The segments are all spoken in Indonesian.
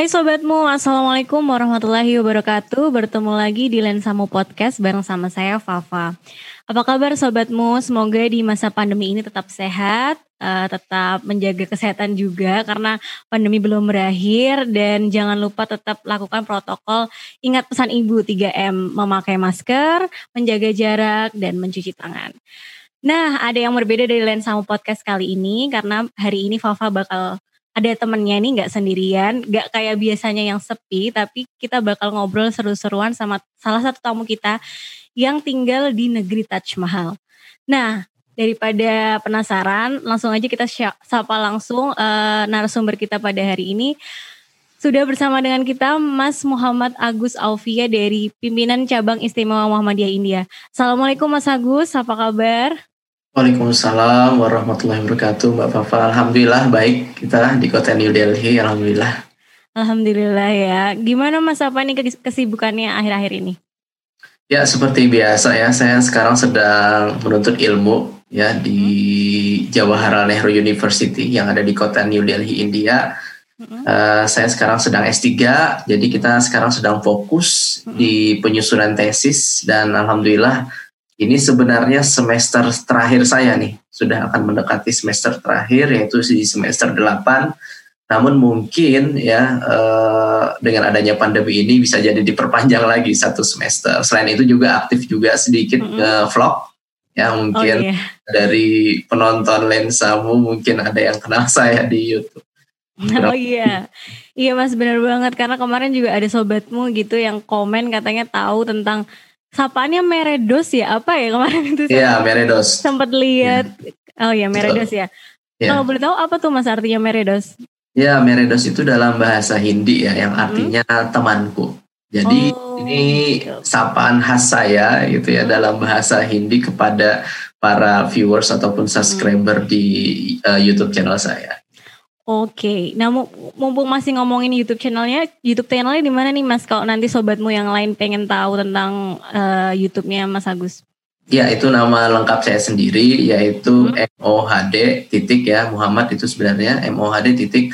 Hai sobatmu, Assalamualaikum warahmatullahi wabarakatuh. Bertemu lagi di Lensamu Podcast bareng sama saya Fafa. Apa kabar sobatmu? Semoga di masa pandemi ini tetap sehat uh, Tetap menjaga kesehatan juga karena pandemi belum berakhir. Dan jangan lupa tetap lakukan protokol. Ingat pesan ibu 3M Memakai masker, menjaga jarak, dan mencuci tangan. Nah, ada yang berbeda dari Lensamu Podcast kali ini karena hari ini Fafa bakal ada temennya nih nggak sendirian, nggak kayak biasanya yang sepi, tapi kita bakal ngobrol seru-seruan sama salah satu tamu kita yang tinggal di negeri Taj Mahal. Nah, daripada penasaran, langsung aja kita sapa langsung uh, narasumber kita pada hari ini. Sudah bersama dengan kita Mas Muhammad Agus Aufia dari pimpinan cabang istimewa Muhammadiyah India. Assalamualaikum Mas Agus, apa kabar? Waalaikumsalam warahmatullahi wabarakatuh Mbak Fafa. Alhamdulillah baik kita di kota New Delhi. Alhamdulillah. Alhamdulillah ya. Gimana Mas apa nih kesibukannya akhir-akhir ini? Ya seperti biasa ya. Saya sekarang sedang menuntut ilmu ya di Jawaharlal Nehru University yang ada di kota New Delhi, India. Uh, saya sekarang sedang S3, jadi kita sekarang sedang fokus di penyusunan tesis dan alhamdulillah ini sebenarnya semester terakhir saya nih, sudah akan mendekati semester terakhir yaitu di semester 8. Namun mungkin ya eh, dengan adanya pandemi ini bisa jadi diperpanjang lagi satu semester. Selain itu juga aktif juga sedikit mm -hmm. vlog ya mungkin oh, yeah. dari penonton lensamu mungkin ada yang kenal saya di YouTube. Oh iya, iya mas benar banget karena kemarin juga ada sobatmu gitu yang komen katanya tahu tentang sapaannya Meredos ya apa ya kemarin itu? Iya Meredos. Sempat lihat. Hmm. Oh ya Meredos ya. ya. Kalau boleh tahu apa tuh mas artinya Meredos? Ya Meredos itu dalam bahasa Hindi ya yang artinya hmm. temanku. Jadi oh, ini sapaan khas saya gitu ya hmm. dalam bahasa Hindi kepada para viewers ataupun subscriber hmm. di uh, YouTube channel saya. Oke, nah mumpung masih ngomongin YouTube channelnya, YouTube channelnya di mana nih Mas? Kalau nanti sobatmu yang lain pengen tahu tentang uh, YouTube-nya Mas Agus. Ya itu nama lengkap saya sendiri yaitu hmm. MOHD titik ya Muhammad itu sebenarnya MOHD titik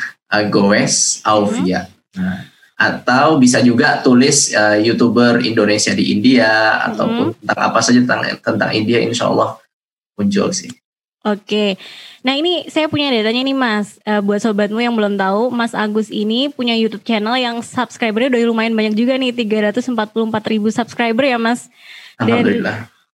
Goes Alvia. Hmm. Nah, atau bisa juga tulis uh, youtuber Indonesia di India hmm. ataupun tentang apa saja tentang tentang India Insya Allah muncul sih. Oke, nah ini saya punya datanya nih Mas, uh, buat sobatmu yang belum tahu, Mas Agus ini punya YouTube channel yang subscribernya udah lumayan banyak juga nih, 344 ribu subscriber ya Mas. Dan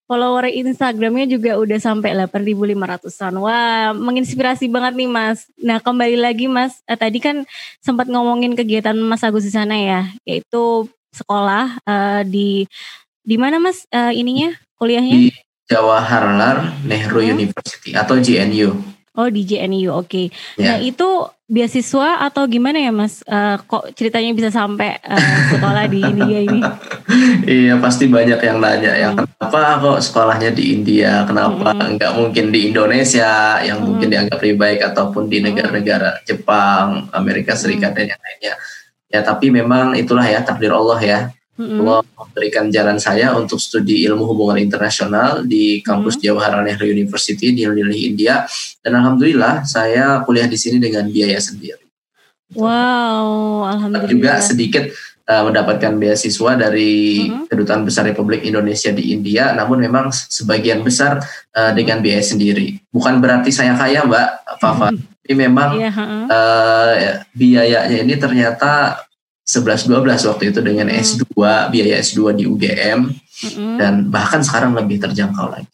follower Instagramnya juga udah sampai 8.500an. Wah, menginspirasi banget nih Mas. Nah kembali lagi Mas, uh, tadi kan sempat ngomongin kegiatan Mas Agus di sana ya, yaitu sekolah uh, di di mana Mas uh, ininya kuliahnya? Di Jawaharlal Nehru hmm. University atau JNU. Oh di JNU, oke. Okay. Ya. Nah itu beasiswa atau gimana ya mas? Uh, kok ceritanya bisa sampai uh, sekolah di India ini? iya pasti banyak yang nanya, yang hmm. kenapa kok sekolahnya di India? Kenapa hmm. nggak mungkin di Indonesia yang hmm. mungkin dianggap lebih baik ataupun di negara-negara Jepang, Amerika Serikat hmm. dan yang lainnya? Ya tapi memang itulah ya takdir Allah ya hmm Allah memberikan jalan saya untuk studi ilmu hubungan internasional di kampus mm-hmm. Jawaharlal Nehru University di New Delhi, India. Dan alhamdulillah saya kuliah di sini dengan biaya sendiri. Wow, alhamdulillah. Juga sedikit uh, mendapatkan beasiswa dari mm-hmm. Kedutaan Besar Republik Indonesia di India, namun memang sebagian besar uh, dengan biaya sendiri. Bukan berarti saya kaya, Mbak Fafa. Mm-hmm. Tapi memang yeah, uh-uh. uh, biayanya ini ternyata 11-12 waktu itu dengan hmm. S2 biaya S2 di UGM hmm. dan bahkan sekarang lebih terjangkau lagi.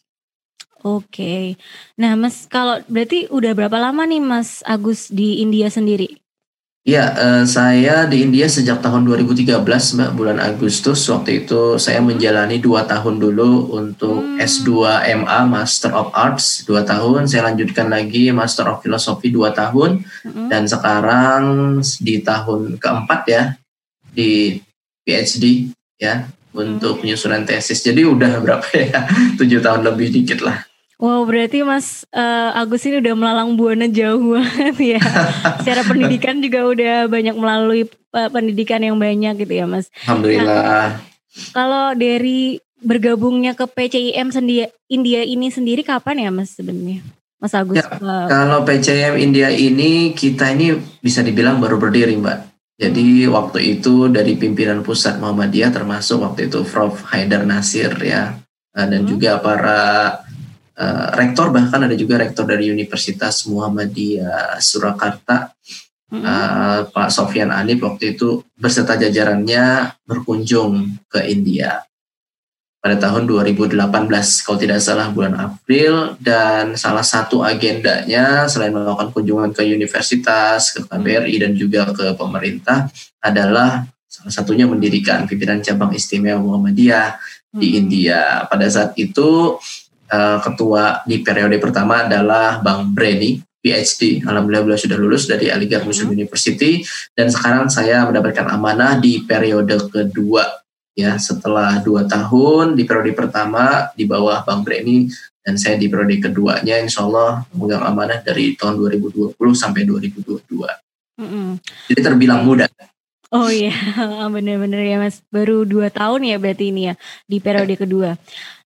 Oke, okay. nah Mas kalau berarti udah berapa lama nih Mas Agus di India sendiri? Ya, uh, saya di India sejak tahun 2013 Mbak bulan Agustus waktu itu saya hmm. menjalani dua tahun dulu untuk hmm. S2 MA Master of Arts dua tahun, saya lanjutkan lagi Master of Philosophy dua tahun hmm. dan sekarang di tahun keempat ya di PhD ya untuk penyusunan tesis. Jadi udah berapa ya? Tujuh tahun lebih dikit lah. Wow, berarti Mas uh, Agus ini udah melalang buana jauh banget ya. Secara pendidikan juga udah banyak melalui uh, pendidikan yang banyak gitu ya, Mas. Alhamdulillah. Nah, kalau dari bergabungnya ke PCIM sendiri India ini sendiri kapan ya, Mas sebenarnya? Mas Agus. Ya, uh, kalau PCIM India ini kita ini bisa dibilang baru berdiri, Mbak. Jadi waktu itu dari pimpinan pusat Muhammadiyah termasuk waktu itu Prof Haidar Nasir ya uh, dan hmm. juga para uh, rektor bahkan ada juga rektor dari Universitas Muhammadiyah Surakarta hmm. uh, Pak Sofyan Anip waktu itu beserta jajarannya berkunjung ke India pada tahun 2018 kalau tidak salah bulan April dan salah satu agendanya selain melakukan kunjungan ke universitas, ke KBRI dan juga ke pemerintah adalah salah satunya mendirikan pimpinan cabang istimewa Muhammadiyah hmm. di India. Pada saat itu uh, ketua di periode pertama adalah Bang Breni PhD. Alhamdulillah beliau sudah lulus dari Aligarh Muslim hmm. University dan sekarang saya mendapatkan amanah di periode kedua ya setelah dua tahun di periode pertama di bawah Bang Breni dan saya di periode keduanya insya Allah memegang amanah dari tahun 2020 sampai 2022 mm -hmm. jadi terbilang muda Oh iya, bener-bener ya mas. Baru dua tahun ya berarti ini ya di periode kedua.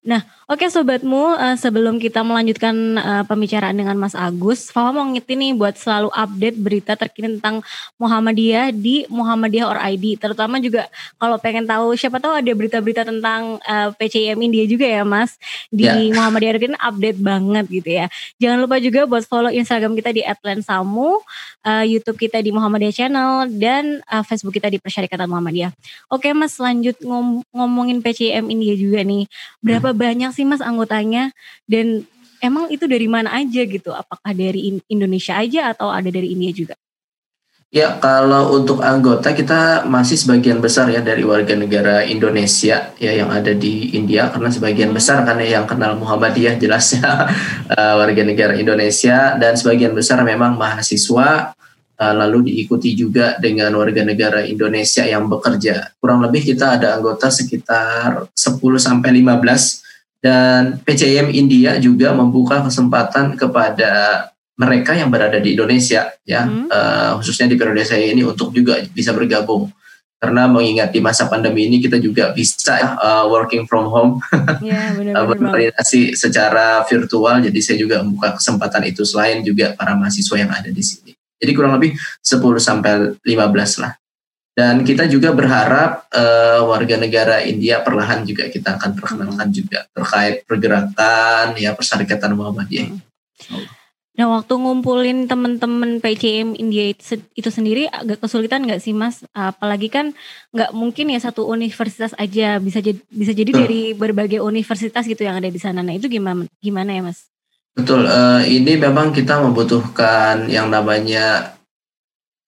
Nah, oke okay, sobatmu, uh, sebelum kita melanjutkan uh, pembicaraan dengan Mas Agus, Fawa mau ngingetin nih buat selalu update berita terkini tentang Muhammadiyah di Muhammadiyah or ID. Terutama juga kalau pengen tahu, siapa tahu ada berita-berita tentang uh, PCIM India juga ya Mas. Di yeah. Muhammadiyah ini update banget gitu ya. Jangan lupa juga buat follow Instagram kita di @lensamu, uh, YouTube kita di Muhammadiyah Channel, dan uh, Facebook kita di Persyarikatan Muhammadiyah. Oke Mas, lanjut ngom ngomongin PCIM India juga nih. Berapa banyak sih mas anggotanya dan emang itu dari mana aja gitu? Apakah dari Indonesia aja atau ada dari India juga? Ya, kalau untuk anggota kita masih sebagian besar ya dari warga negara Indonesia ya yang ada di India karena sebagian hmm. besar kan ya yang kenal Muhammadiyah jelasnya uh, warga negara Indonesia dan sebagian besar memang mahasiswa lalu diikuti juga dengan warga negara Indonesia yang bekerja. Kurang lebih kita ada anggota sekitar 10 sampai 15 dan PCM India juga membuka kesempatan kepada mereka yang berada di Indonesia ya. Hmm. uh, khususnya di periode saya ini untuk juga bisa bergabung. Karena mengingat di masa pandemi ini kita juga bisa uh, working from home. Ya, berkoordinasi secara virtual jadi saya juga membuka kesempatan itu selain juga para mahasiswa yang ada di sini jadi kurang lebih 10 sampai 15 lah dan kita juga berharap uh, warga negara India perlahan juga kita akan perkenalkan juga terkait pergerakan ya persyarikatan Muhammadiyah. Hmm. Nah waktu ngumpulin teman-teman PCM India itu, sendiri agak kesulitan nggak sih mas? Apalagi kan nggak mungkin ya satu universitas aja bisa jadi bisa jadi dari berbagai universitas gitu yang ada di sana. Nah itu gimana gimana ya mas? Betul, uh, ini memang kita membutuhkan yang namanya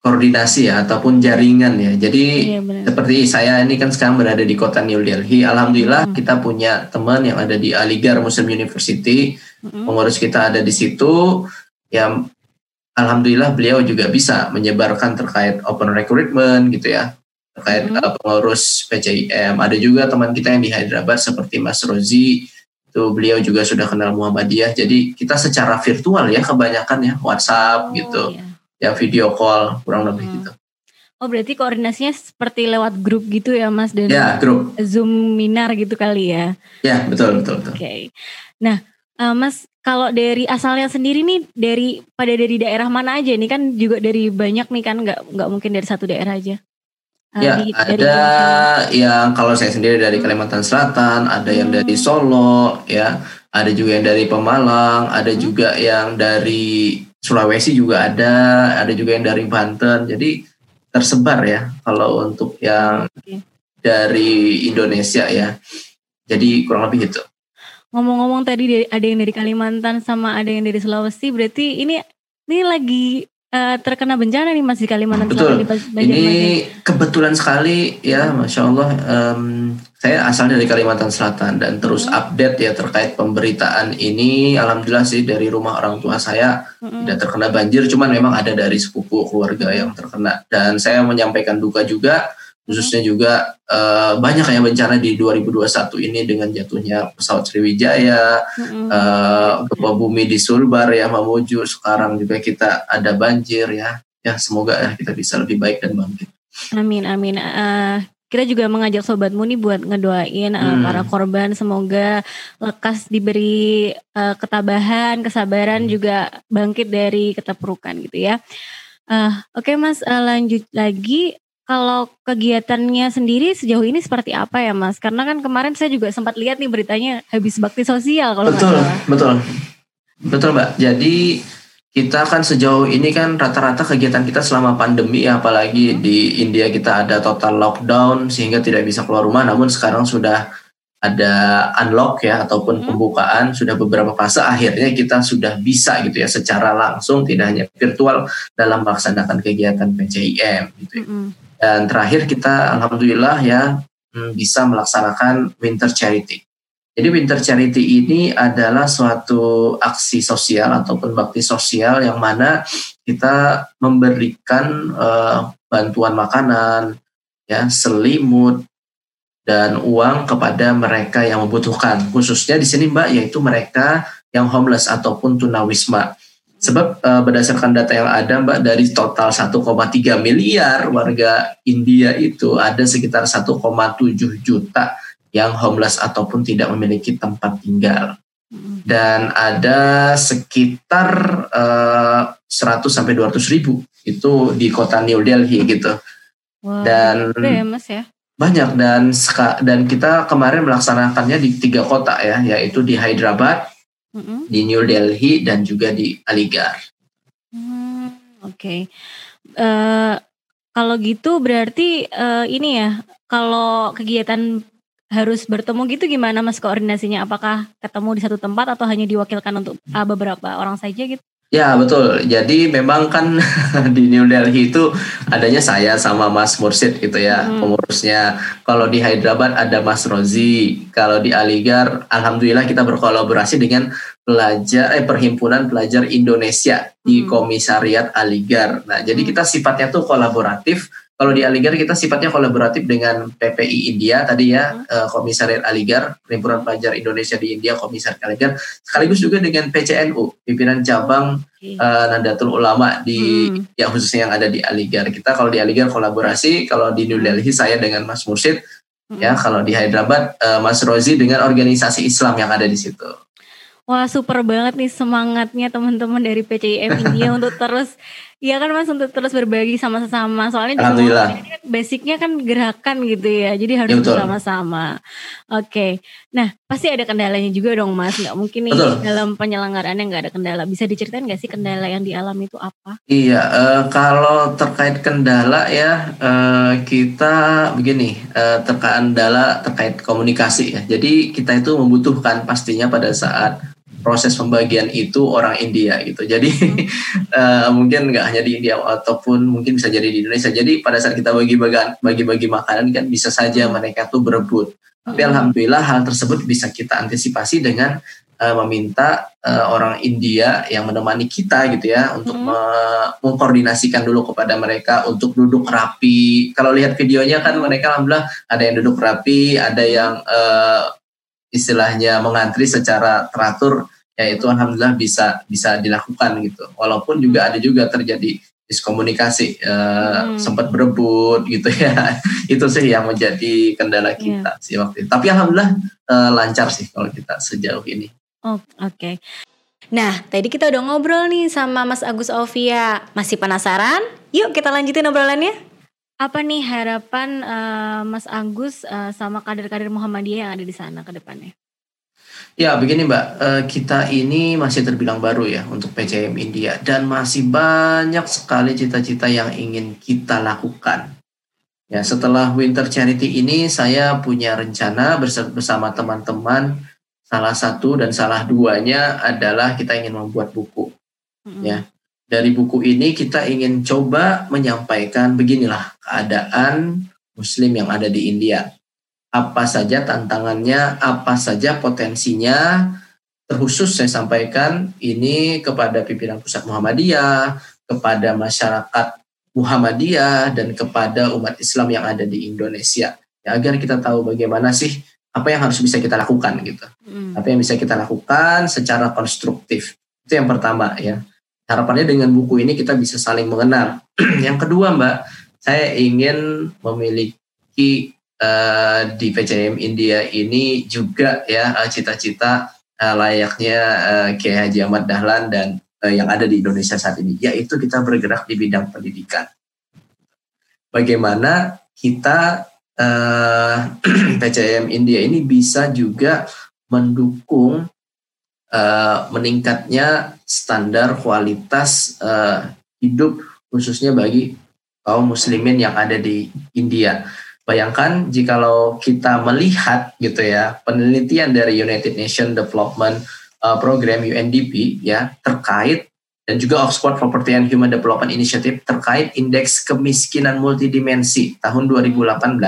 koordinasi ya ataupun jaringan ya. Jadi iya, seperti saya ini kan sekarang berada di kota New Delhi. Alhamdulillah hmm. kita punya teman yang ada di Aligarh Muslim University. Hmm. Pengurus kita ada di situ. Ya alhamdulillah beliau juga bisa menyebarkan terkait open recruitment gitu ya. Terkait hmm. uh, pengurus PCIM. Ada juga teman kita yang di Hyderabad seperti Mas Rozi itu beliau juga sudah kenal Muhammadiyah. Jadi kita secara virtual ya kebanyakan ya WhatsApp oh, gitu. Iya ya video call kurang lebih hmm. gitu. Oh berarti koordinasinya seperti lewat grup gitu ya Mas dan ya, grup. Zoom minar gitu kali ya? Ya betul betul betul. Oke. Okay. Nah uh, Mas kalau dari asalnya sendiri nih dari pada dari daerah mana aja? Ini kan juga dari banyak nih kan nggak nggak mungkin dari satu daerah aja. Uh, ya di, ada dari yang kalau saya sendiri dari Kalimantan Selatan, ada hmm. yang dari hmm. Solo, ya, ada juga yang dari Pemalang, ada hmm. juga yang dari Sulawesi juga ada, ada juga yang dari Banten. Jadi tersebar ya kalau untuk yang okay. dari Indonesia ya. Jadi kurang lebih gitu. Ngomong-ngomong tadi ada yang dari Kalimantan sama ada yang dari Sulawesi, berarti ini ini lagi uh, terkena bencana nih masih Kalimantan Betul. Selatan. Ini kebetulan sekali ya, masya Allah. Um, saya asal dari Kalimantan Selatan dan terus hmm. update ya terkait pemberitaan ini. Alhamdulillah sih dari rumah orang tua saya hmm. tidak terkena banjir, cuman memang ada dari sepupu keluarga yang terkena. Dan saya menyampaikan duka juga khususnya juga uh, banyak yang bencana di 2021 ini dengan jatuhnya pesawat Sriwijaya, mm-hmm. uh, gempa bumi di Sulbar ya Mamuju, sekarang juga kita ada banjir ya, ya semoga ya kita bisa lebih baik dan bangkit. Amin amin. Uh, kita juga mengajak sobatmu nih buat ngedoain uh, hmm. para korban semoga lekas diberi uh, ketabahan, kesabaran hmm. juga bangkit dari keterpurukan gitu ya. Uh, Oke okay, Mas, uh, lanjut lagi kalau kegiatannya sendiri sejauh ini seperti apa ya Mas? Karena kan kemarin saya juga sempat lihat nih beritanya habis bakti sosial kalau Betul, betul. Betul Mbak. Jadi kita kan sejauh ini kan rata-rata kegiatan kita selama pandemi ya apalagi di India kita ada total lockdown sehingga tidak bisa keluar rumah namun sekarang sudah ada unlock ya ataupun hmm. pembukaan sudah beberapa fase akhirnya kita sudah bisa gitu ya secara langsung tidak hanya virtual dalam melaksanakan kegiatan PCIM gitu ya. Hmm. Dan terakhir kita alhamdulillah ya hmm, bisa melaksanakan Winter Charity. Jadi Winter Charity ini adalah suatu aksi sosial ataupun bakti sosial yang mana kita memberikan uh, bantuan makanan, ya selimut, dan uang kepada mereka yang membutuhkan. Khususnya di sini Mbak yaitu mereka yang homeless ataupun tunawisma. Sebab e, berdasarkan data yang ada Mbak dari total 1,3 miliar warga India itu ada sekitar 1,7 juta yang homeless ataupun tidak memiliki tempat tinggal. Dan ada sekitar e, 100 sampai 200 ribu itu di kota New Delhi gitu. Wow, dan ya Mas ya banyak dan dan kita kemarin melaksanakannya di tiga kota ya, yaitu di Hyderabad, mm-hmm. di New Delhi dan juga di Aligarh. Hmm, Oke, okay. uh, eh, kalau gitu berarti uh, ini ya, kalau kegiatan harus bertemu gitu gimana mas koordinasinya? Apakah ketemu di satu tempat atau hanya diwakilkan untuk uh, beberapa orang saja gitu? Ya betul. Jadi memang kan di New Delhi itu adanya saya sama Mas Mursid gitu ya hmm. pengurusnya. Kalau di Hyderabad ada Mas Rozi. Kalau di Aligar, alhamdulillah kita berkolaborasi dengan pelajar eh perhimpunan pelajar Indonesia di hmm. Komisariat Aligar. Nah jadi hmm. kita sifatnya tuh kolaboratif kalau di Aligar kita sifatnya kolaboratif dengan PPI India tadi ya hmm. uh, Komisariat Aligar Perhimpunan Pelajar Indonesia di India Komisariat Aligar sekaligus juga dengan PCNU pimpinan cabang okay. uh, eh, Nahdlatul Ulama di hmm. ya khususnya yang ada di Aligar kita kalau di Aligar kolaborasi kalau di New Delhi saya dengan Mas Mursid hmm. ya kalau di Hyderabad uh, Mas Rozi dengan organisasi Islam yang ada di situ. Wah super banget nih semangatnya teman-teman dari PCIM India untuk terus Iya kan mas untuk terus berbagi sama sesama soalnya Alhamdulillah. Kan basicnya kan gerakan gitu ya jadi harus ya, bersama-sama. Oke, okay. nah pasti ada kendalanya juga dong mas nggak mungkin nih betul. dalam penyelenggaraannya nggak ada kendala bisa diceritain nggak sih kendala yang dialami itu apa? Iya uh, kalau terkait kendala ya uh, kita begini uh, terkait kendala terkait komunikasi ya jadi kita itu membutuhkan pastinya pada saat proses pembagian itu orang India gitu. Jadi uh, mungkin nggak hanya di India ataupun mungkin bisa jadi di Indonesia. Jadi pada saat kita bagi-bagi bagi-bagi makanan kan bisa saja mereka tuh berebut. Tapi alhamdulillah hal tersebut bisa kita antisipasi dengan uh, meminta uh, orang India yang menemani kita gitu ya untuk hmm. mengkoordinasikan dulu kepada mereka untuk duduk rapi. Kalau lihat videonya kan mereka alhamdulillah ada yang duduk rapi, ada yang uh, istilahnya mengantri secara teratur ya itu alhamdulillah bisa bisa dilakukan gitu walaupun juga ada juga terjadi miskomunikasi uh, hmm. sempat berebut gitu ya itu sih yang menjadi kendala iya. kita yeah. sih waktu itu tapi alhamdulillah uh, lancar sih kalau kita sejauh ini oh, oke okay. Nah, tadi kita udah ngobrol nih sama Mas Agus Ovia. Masih penasaran? Yuk kita lanjutin obrolannya. Apa nih harapan uh, Mas Agus uh, sama kader-kader Muhammadiyah yang ada di sana ke depannya? Ya begini Mbak, uh, kita ini masih terbilang baru ya untuk PCM India dan masih banyak sekali cita-cita yang ingin kita lakukan. Ya setelah Winter Charity ini saya punya rencana bersama teman-teman salah satu dan salah duanya adalah kita ingin membuat buku. Mm -hmm. Ya dari buku ini kita ingin coba menyampaikan beginilah keadaan muslim yang ada di India. Apa saja tantangannya, apa saja potensinya, terkhusus saya sampaikan ini kepada pimpinan pusat Muhammadiyah, kepada masyarakat Muhammadiyah dan kepada umat Islam yang ada di Indonesia. Ya, agar kita tahu bagaimana sih apa yang harus bisa kita lakukan gitu. Hmm. Apa yang bisa kita lakukan secara konstruktif. Itu yang pertama ya. Harapannya dengan buku ini kita bisa saling mengenal. yang kedua Mbak, saya ingin memiliki uh, di PCM India ini juga ya eh, cita-cita uh, layaknya uh, Kiai Haji Ahmad Dahlan dan uh, yang ada di Indonesia saat ini, yaitu kita bergerak di bidang pendidikan. bagaimana kita uh, PCM India ini bisa juga mendukung uh, meningkatnya standar kualitas uh, hidup khususnya bagi kaum muslimin yang ada di India. Bayangkan jikalau kita melihat gitu ya penelitian dari United Nations Development uh, Program UNDP ya terkait dan juga Oxford Property and Human Development Initiative terkait indeks kemiskinan multidimensi tahun 2018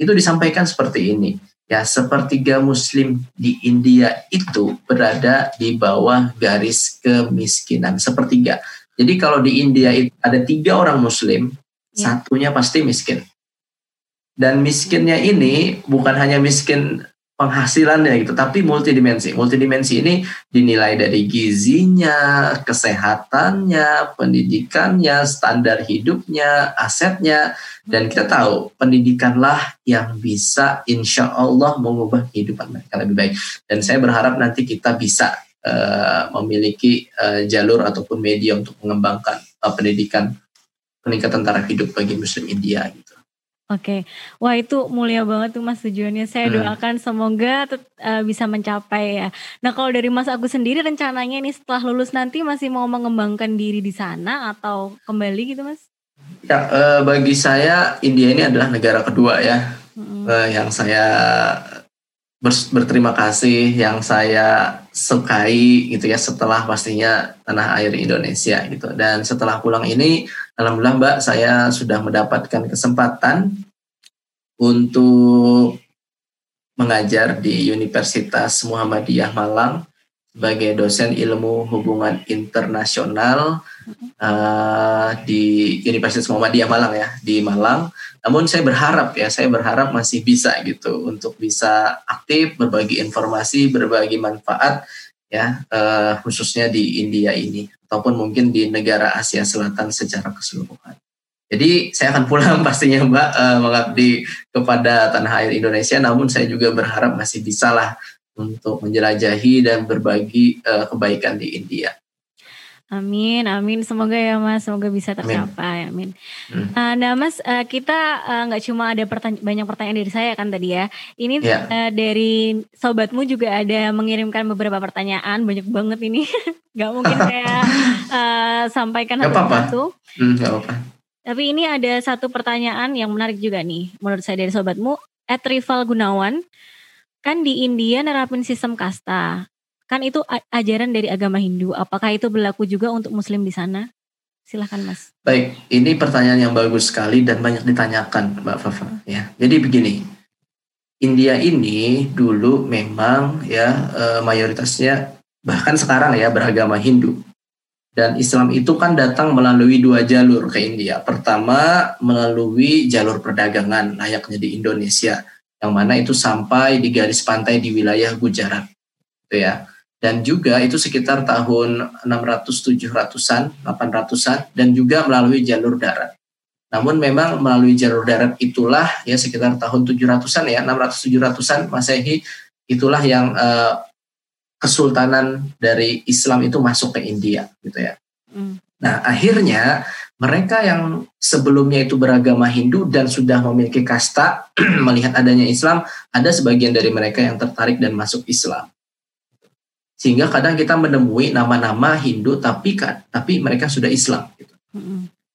itu disampaikan seperti ini ya sepertiga muslim di India itu berada di bawah garis kemiskinan sepertiga jadi kalau di India itu ada tiga orang muslim ya. satunya pasti miskin dan miskinnya ini bukan hanya miskin penghasilannya gitu, tapi multidimensi. Multidimensi ini dinilai dari gizinya, kesehatannya, pendidikannya, standar hidupnya, asetnya, dan kita tahu pendidikanlah yang bisa insya Allah mengubah kehidupan mereka lebih baik. Dan saya berharap nanti kita bisa uh, memiliki uh, jalur ataupun media untuk mengembangkan uh, pendidikan peningkatan taraf hidup bagi Muslim India gitu. Oke, wah itu mulia banget tuh Mas tujuannya. Saya hmm. doakan semoga uh, bisa mencapai ya. Nah kalau dari Mas aku sendiri rencananya ini setelah lulus nanti masih mau mengembangkan diri di sana atau kembali gitu Mas? Ya uh, bagi saya India ini adalah negara kedua ya hmm. uh, yang saya ber berterima kasih, yang saya sukai gitu ya setelah pastinya tanah air Indonesia gitu. Dan setelah pulang ini Alhamdulillah Mbak, saya sudah mendapatkan kesempatan untuk mengajar di Universitas Muhammadiyah Malang sebagai dosen ilmu hubungan internasional uh, di Universitas Muhammadiyah Malang ya di Malang. Namun saya berharap ya, saya berharap masih bisa gitu untuk bisa aktif berbagi informasi, berbagi manfaat ya uh, khususnya di India ini ataupun mungkin di negara Asia Selatan secara keseluruhan. Jadi saya akan pulang pastinya Mbak uh, mengabdi kepada tanah air Indonesia, namun saya juga berharap masih bisa lah untuk menjelajahi dan berbagi uh, kebaikan di India. Amin, amin. Semoga ya Mas, semoga bisa tercapai. Amin. Hmm. Uh, nah Mas, uh, kita nggak uh, cuma ada pertanya banyak pertanyaan dari saya kan tadi ya. Ini yeah. Ya. uh, dari sobatmu juga ada mengirimkan beberapa pertanyaan, banyak banget ini. gak mungkin saya uh, sampaikan satu-satu. Hmm, gak apa-apa. Tapi ini ada satu pertanyaan yang menarik juga nih, menurut saya dari sobatmu. At Rival Gunawan, kan di India nerapin sistem kasta Kan itu ajaran dari agama Hindu. Apakah itu berlaku juga untuk Muslim di sana? Silahkan Mas. Baik, ini pertanyaan yang bagus sekali dan banyak ditanyakan Mbak Fafa. Ya, jadi begini, India ini dulu memang ya eh, mayoritasnya bahkan sekarang ya beragama Hindu. Dan Islam itu kan datang melalui dua jalur ke India. Pertama melalui jalur perdagangan layaknya di Indonesia, yang mana itu sampai di garis pantai di wilayah Gujarat, gitu ya dan juga itu sekitar tahun 600-700-an, 800-an dan juga melalui jalur darat. Namun memang melalui jalur darat itulah ya sekitar tahun 700-an ya, 600-700-an Masehi itulah yang uh, kesultanan dari Islam itu masuk ke India gitu ya. Mm. Nah, akhirnya mereka yang sebelumnya itu beragama Hindu dan sudah memiliki kasta melihat adanya Islam, ada sebagian dari mereka yang tertarik dan masuk Islam. Sehingga kadang kita menemui nama-nama Hindu tapi kan tapi mereka sudah Islam gitu.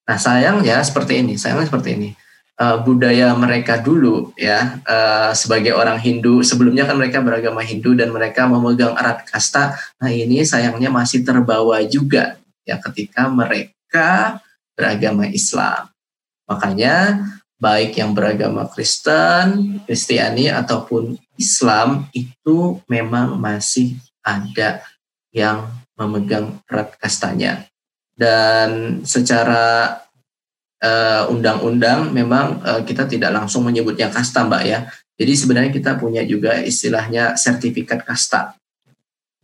Nah, sayang ya seperti ini, sayangnya seperti ini. Uh, budaya mereka dulu ya uh, sebagai orang Hindu sebelumnya kan mereka beragama Hindu dan mereka memegang erat kasta. Nah, ini sayangnya masih terbawa juga ya ketika mereka beragama Islam. Makanya baik yang beragama Kristen, Kristiani ataupun Islam itu memang masih ada yang memegang erat kastanya. Dan secara uh, undang-undang memang uh, kita tidak langsung menyebutnya kasta Mbak ya. Jadi sebenarnya kita punya juga istilahnya sertifikat kasta.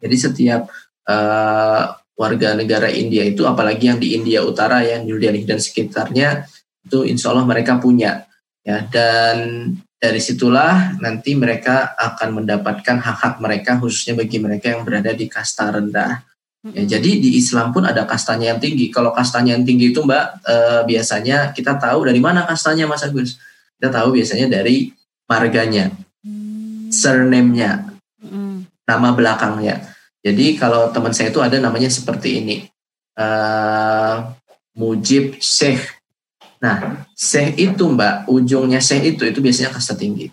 Jadi setiap uh, warga negara India itu apalagi yang di India Utara ya New Delhi dan sekitarnya itu insya Allah mereka punya ya dan dari situlah nanti mereka akan mendapatkan hak-hak mereka khususnya bagi mereka yang berada di kasta rendah. Ya, jadi di Islam pun ada kastanya yang tinggi. Kalau kastanya yang tinggi itu Mbak e, biasanya kita tahu dari mana kastanya Mas Agus. Kita tahu biasanya dari marganya, mm. surname-nya, nama belakangnya. Jadi kalau teman saya itu ada namanya seperti ini, uh, Mujib Syekh. Nah, Syekh itu Mbak, ujungnya Syekh itu itu biasanya kasta tinggi.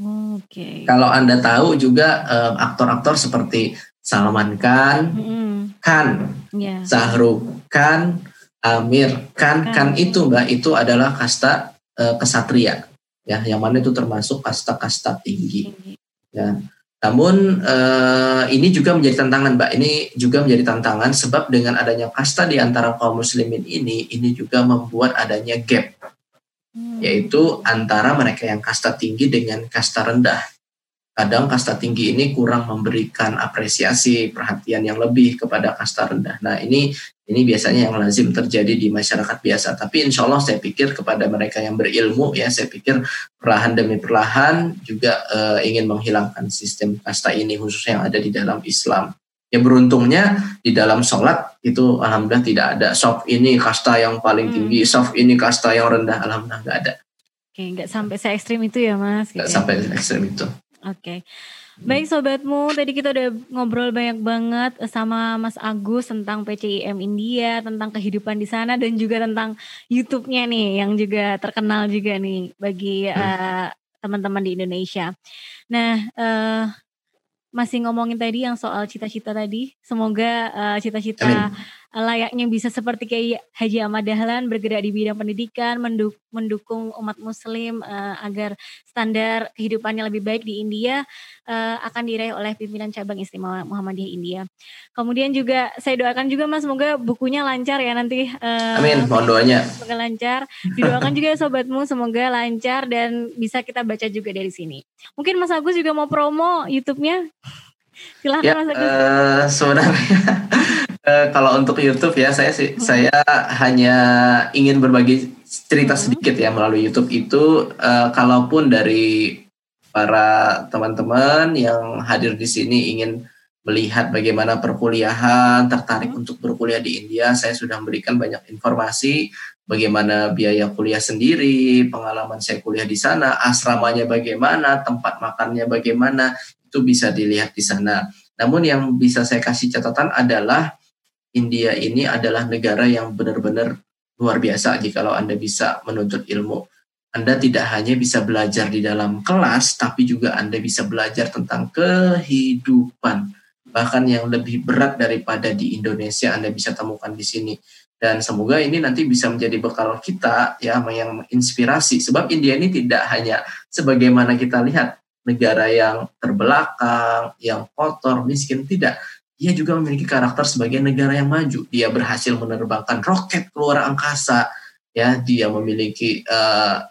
Oke. Okay. Kalau anda tahu juga aktor aktor-aktor seperti Salman Khan, mm-hmm. Khan, yeah. Zahruk Khan, Amir Khan, Khan itu Mbak itu adalah kasta uh, kesatria, ya, yang mana itu termasuk kasta-kasta tinggi. tinggi. Ya. Namun uh, ini juga menjadi tantangan, Mbak. Ini juga menjadi tantangan sebab dengan adanya kasta di antara kaum muslimin ini, ini juga membuat adanya gap, hmm. yaitu antara mereka yang kasta tinggi dengan kasta rendah kadang kasta tinggi ini kurang memberikan apresiasi perhatian yang lebih kepada kasta rendah. Nah ini ini biasanya yang lazim terjadi di masyarakat biasa. Tapi insya Allah saya pikir kepada mereka yang berilmu ya saya pikir perlahan demi perlahan juga uh, ingin menghilangkan sistem kasta ini khususnya yang ada di dalam Islam. Ya beruntungnya di dalam sholat itu alhamdulillah tidak ada soft ini kasta yang paling hmm. tinggi, soft ini kasta yang rendah, alhamdulillah nggak ada. Oke, nggak sampai se ekstrim itu ya mas? Nggak gitu ya? sampai se ekstrim itu. Oke. Okay. Baik sobatmu, tadi kita udah ngobrol banyak banget sama Mas Agus tentang PCIM India, tentang kehidupan di sana dan juga tentang YouTube-nya nih yang juga terkenal juga nih bagi uh, teman-teman di Indonesia. Nah, uh, masih ngomongin tadi yang soal cita-cita tadi, semoga uh, cita-cita layaknya bisa seperti kayak Haji Ahmad Dahlan bergerak di bidang pendidikan, mendukung umat Muslim uh, agar standar kehidupannya lebih baik di India uh, akan diraih oleh pimpinan cabang istimewa Muhammadiyah India. Kemudian juga saya doakan juga Mas semoga bukunya lancar ya nanti. Uh, Amin, mohon doanya. Semoga lancar. Didoakan juga sobatmu semoga lancar dan bisa kita baca juga dari sini. Mungkin Mas Agus juga mau promo YouTube-nya. Silahkan ya, Mas Agus. Uh, sebenarnya kalau untuk YouTube ya saya sih hmm. saya hanya ingin berbagi cerita hmm. sedikit ya melalui YouTube itu uh, kalaupun dari para teman-teman yang hadir di sini ingin melihat bagaimana perkuliahan, tertarik hmm. untuk berkuliah di India, saya sudah memberikan banyak informasi bagaimana biaya kuliah sendiri, pengalaman saya kuliah di sana, asramanya bagaimana, tempat makannya bagaimana, itu bisa dilihat di sana. Namun yang bisa saya kasih catatan adalah India ini adalah negara yang benar-benar luar biasa jikalau Anda bisa menuntut ilmu. Anda tidak hanya bisa belajar di dalam kelas, tapi juga Anda bisa belajar tentang kehidupan. Bahkan yang lebih berat daripada di Indonesia Anda bisa temukan di sini. Dan semoga ini nanti bisa menjadi bekal kita ya yang menginspirasi. Sebab India ini tidak hanya sebagaimana kita lihat negara yang terbelakang, yang kotor, miskin, tidak ia juga memiliki karakter sebagai negara yang maju. Dia berhasil menerbangkan roket keluar angkasa, ya. Dia memiliki uh,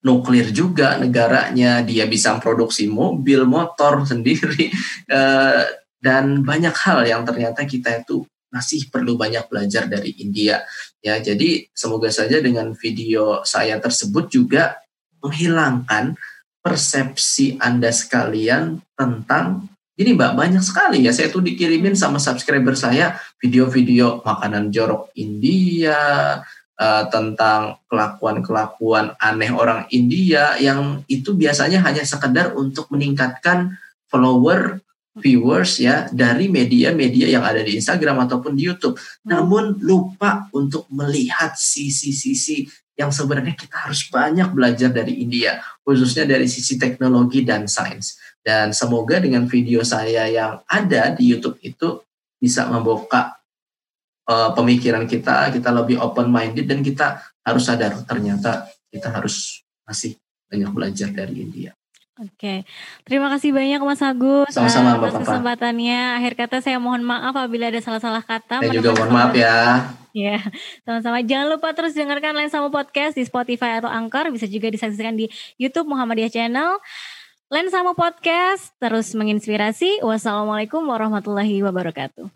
nuklir juga negaranya. Dia bisa memproduksi mobil, motor sendiri, uh, dan banyak hal yang ternyata kita itu masih perlu banyak belajar dari India. Ya, jadi semoga saja dengan video saya tersebut juga menghilangkan persepsi Anda sekalian tentang ini Mbak banyak sekali ya. Saya tuh dikirimin sama subscriber saya video-video makanan jorok India, uh, tentang kelakuan-kelakuan aneh orang India yang itu biasanya hanya sekedar untuk meningkatkan follower viewers ya dari media-media yang ada di Instagram ataupun di YouTube. Namun lupa untuk melihat sisi-sisi yang sebenarnya kita harus banyak belajar dari India, khususnya dari sisi teknologi dan sains. Dan semoga dengan video saya yang ada di YouTube itu bisa membuka uh, pemikiran kita, kita lebih open minded dan kita harus sadar ternyata kita harus masih banyak belajar dari India. Oke, terima kasih banyak Mas Agus Sama-sama Mbak kesempatannya. Akhir kata saya mohon maaf apabila ada salah-salah kata. Saya juga mohon maaf ya. Ya, sama-sama. Jangan lupa terus dengarkan Lensamu Podcast di Spotify atau Anchor. Bisa juga disaksikan di YouTube Muhammadiyah Channel. Lensa sama podcast terus menginspirasi. Wassalamualaikum warahmatullahi wabarakatuh.